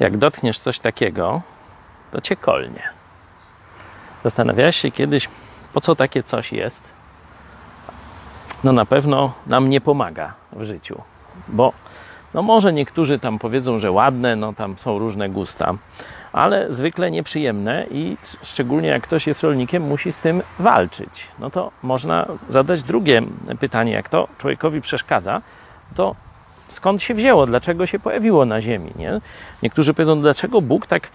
Jak dotkniesz coś takiego, to cię kolnie. Zastanawiałeś się kiedyś, po co takie coś jest? No na pewno nam nie pomaga w życiu, bo no może niektórzy tam powiedzą, że ładne, no tam są różne gusta, ale zwykle nieprzyjemne i szczególnie jak ktoś jest rolnikiem, musi z tym walczyć. No to można zadać drugie pytanie, jak to człowiekowi przeszkadza, to skąd się wzięło, dlaczego się pojawiło na ziemi, nie? Niektórzy powiedzą, dlaczego Bóg tak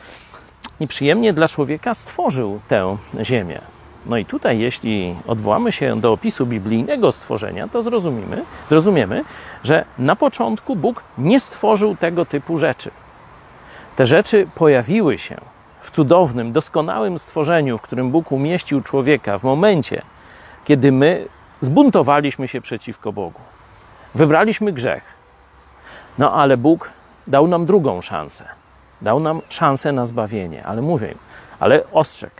nieprzyjemnie dla człowieka stworzył tę ziemię. No i tutaj, jeśli odwołamy się do opisu biblijnego stworzenia, to zrozumiemy, zrozumiemy, że na początku Bóg nie stworzył tego typu rzeczy. Te rzeczy pojawiły się w cudownym, doskonałym stworzeniu, w którym Bóg umieścił człowieka w momencie, kiedy my zbuntowaliśmy się przeciwko Bogu. Wybraliśmy grzech. No ale Bóg dał nam drugą szansę. Dał nam szansę na zbawienie, ale mówię, ale ostrzeg.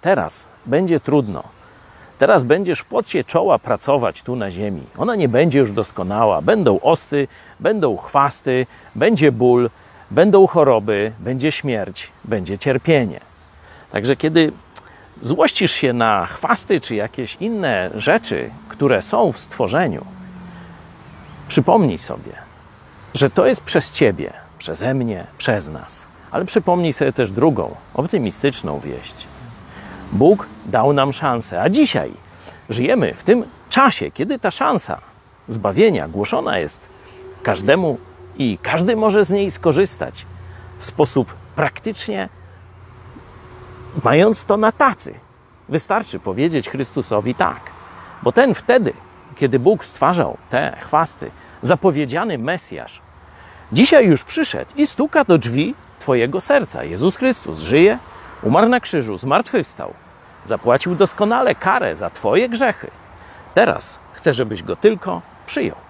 Teraz będzie trudno. Teraz będziesz w pocie czoła pracować tu na ziemi. Ona nie będzie już doskonała. Będą osty, będą chwasty, będzie ból, będą choroby, będzie śmierć, będzie cierpienie. Także kiedy złościsz się na chwasty czy jakieś inne rzeczy, które są w stworzeniu, przypomnij sobie, że to jest przez ciebie, przeze mnie, przez nas. Ale przypomnij sobie też drugą, optymistyczną wieść. Bóg dał nam szansę, a dzisiaj żyjemy w tym czasie, kiedy ta szansa zbawienia głoszona jest każdemu i każdy może z niej skorzystać w sposób praktycznie, mając to na tacy. Wystarczy powiedzieć Chrystusowi tak, bo ten wtedy, kiedy Bóg stwarzał te chwasty, zapowiedziany Mesjasz, dzisiaj już przyszedł i stuka do drzwi Twojego serca. Jezus Chrystus żyje, umarł na krzyżu, zmartwychwstał, zapłacił doskonale karę za Twoje grzechy. Teraz chcę, żebyś go tylko przyjął.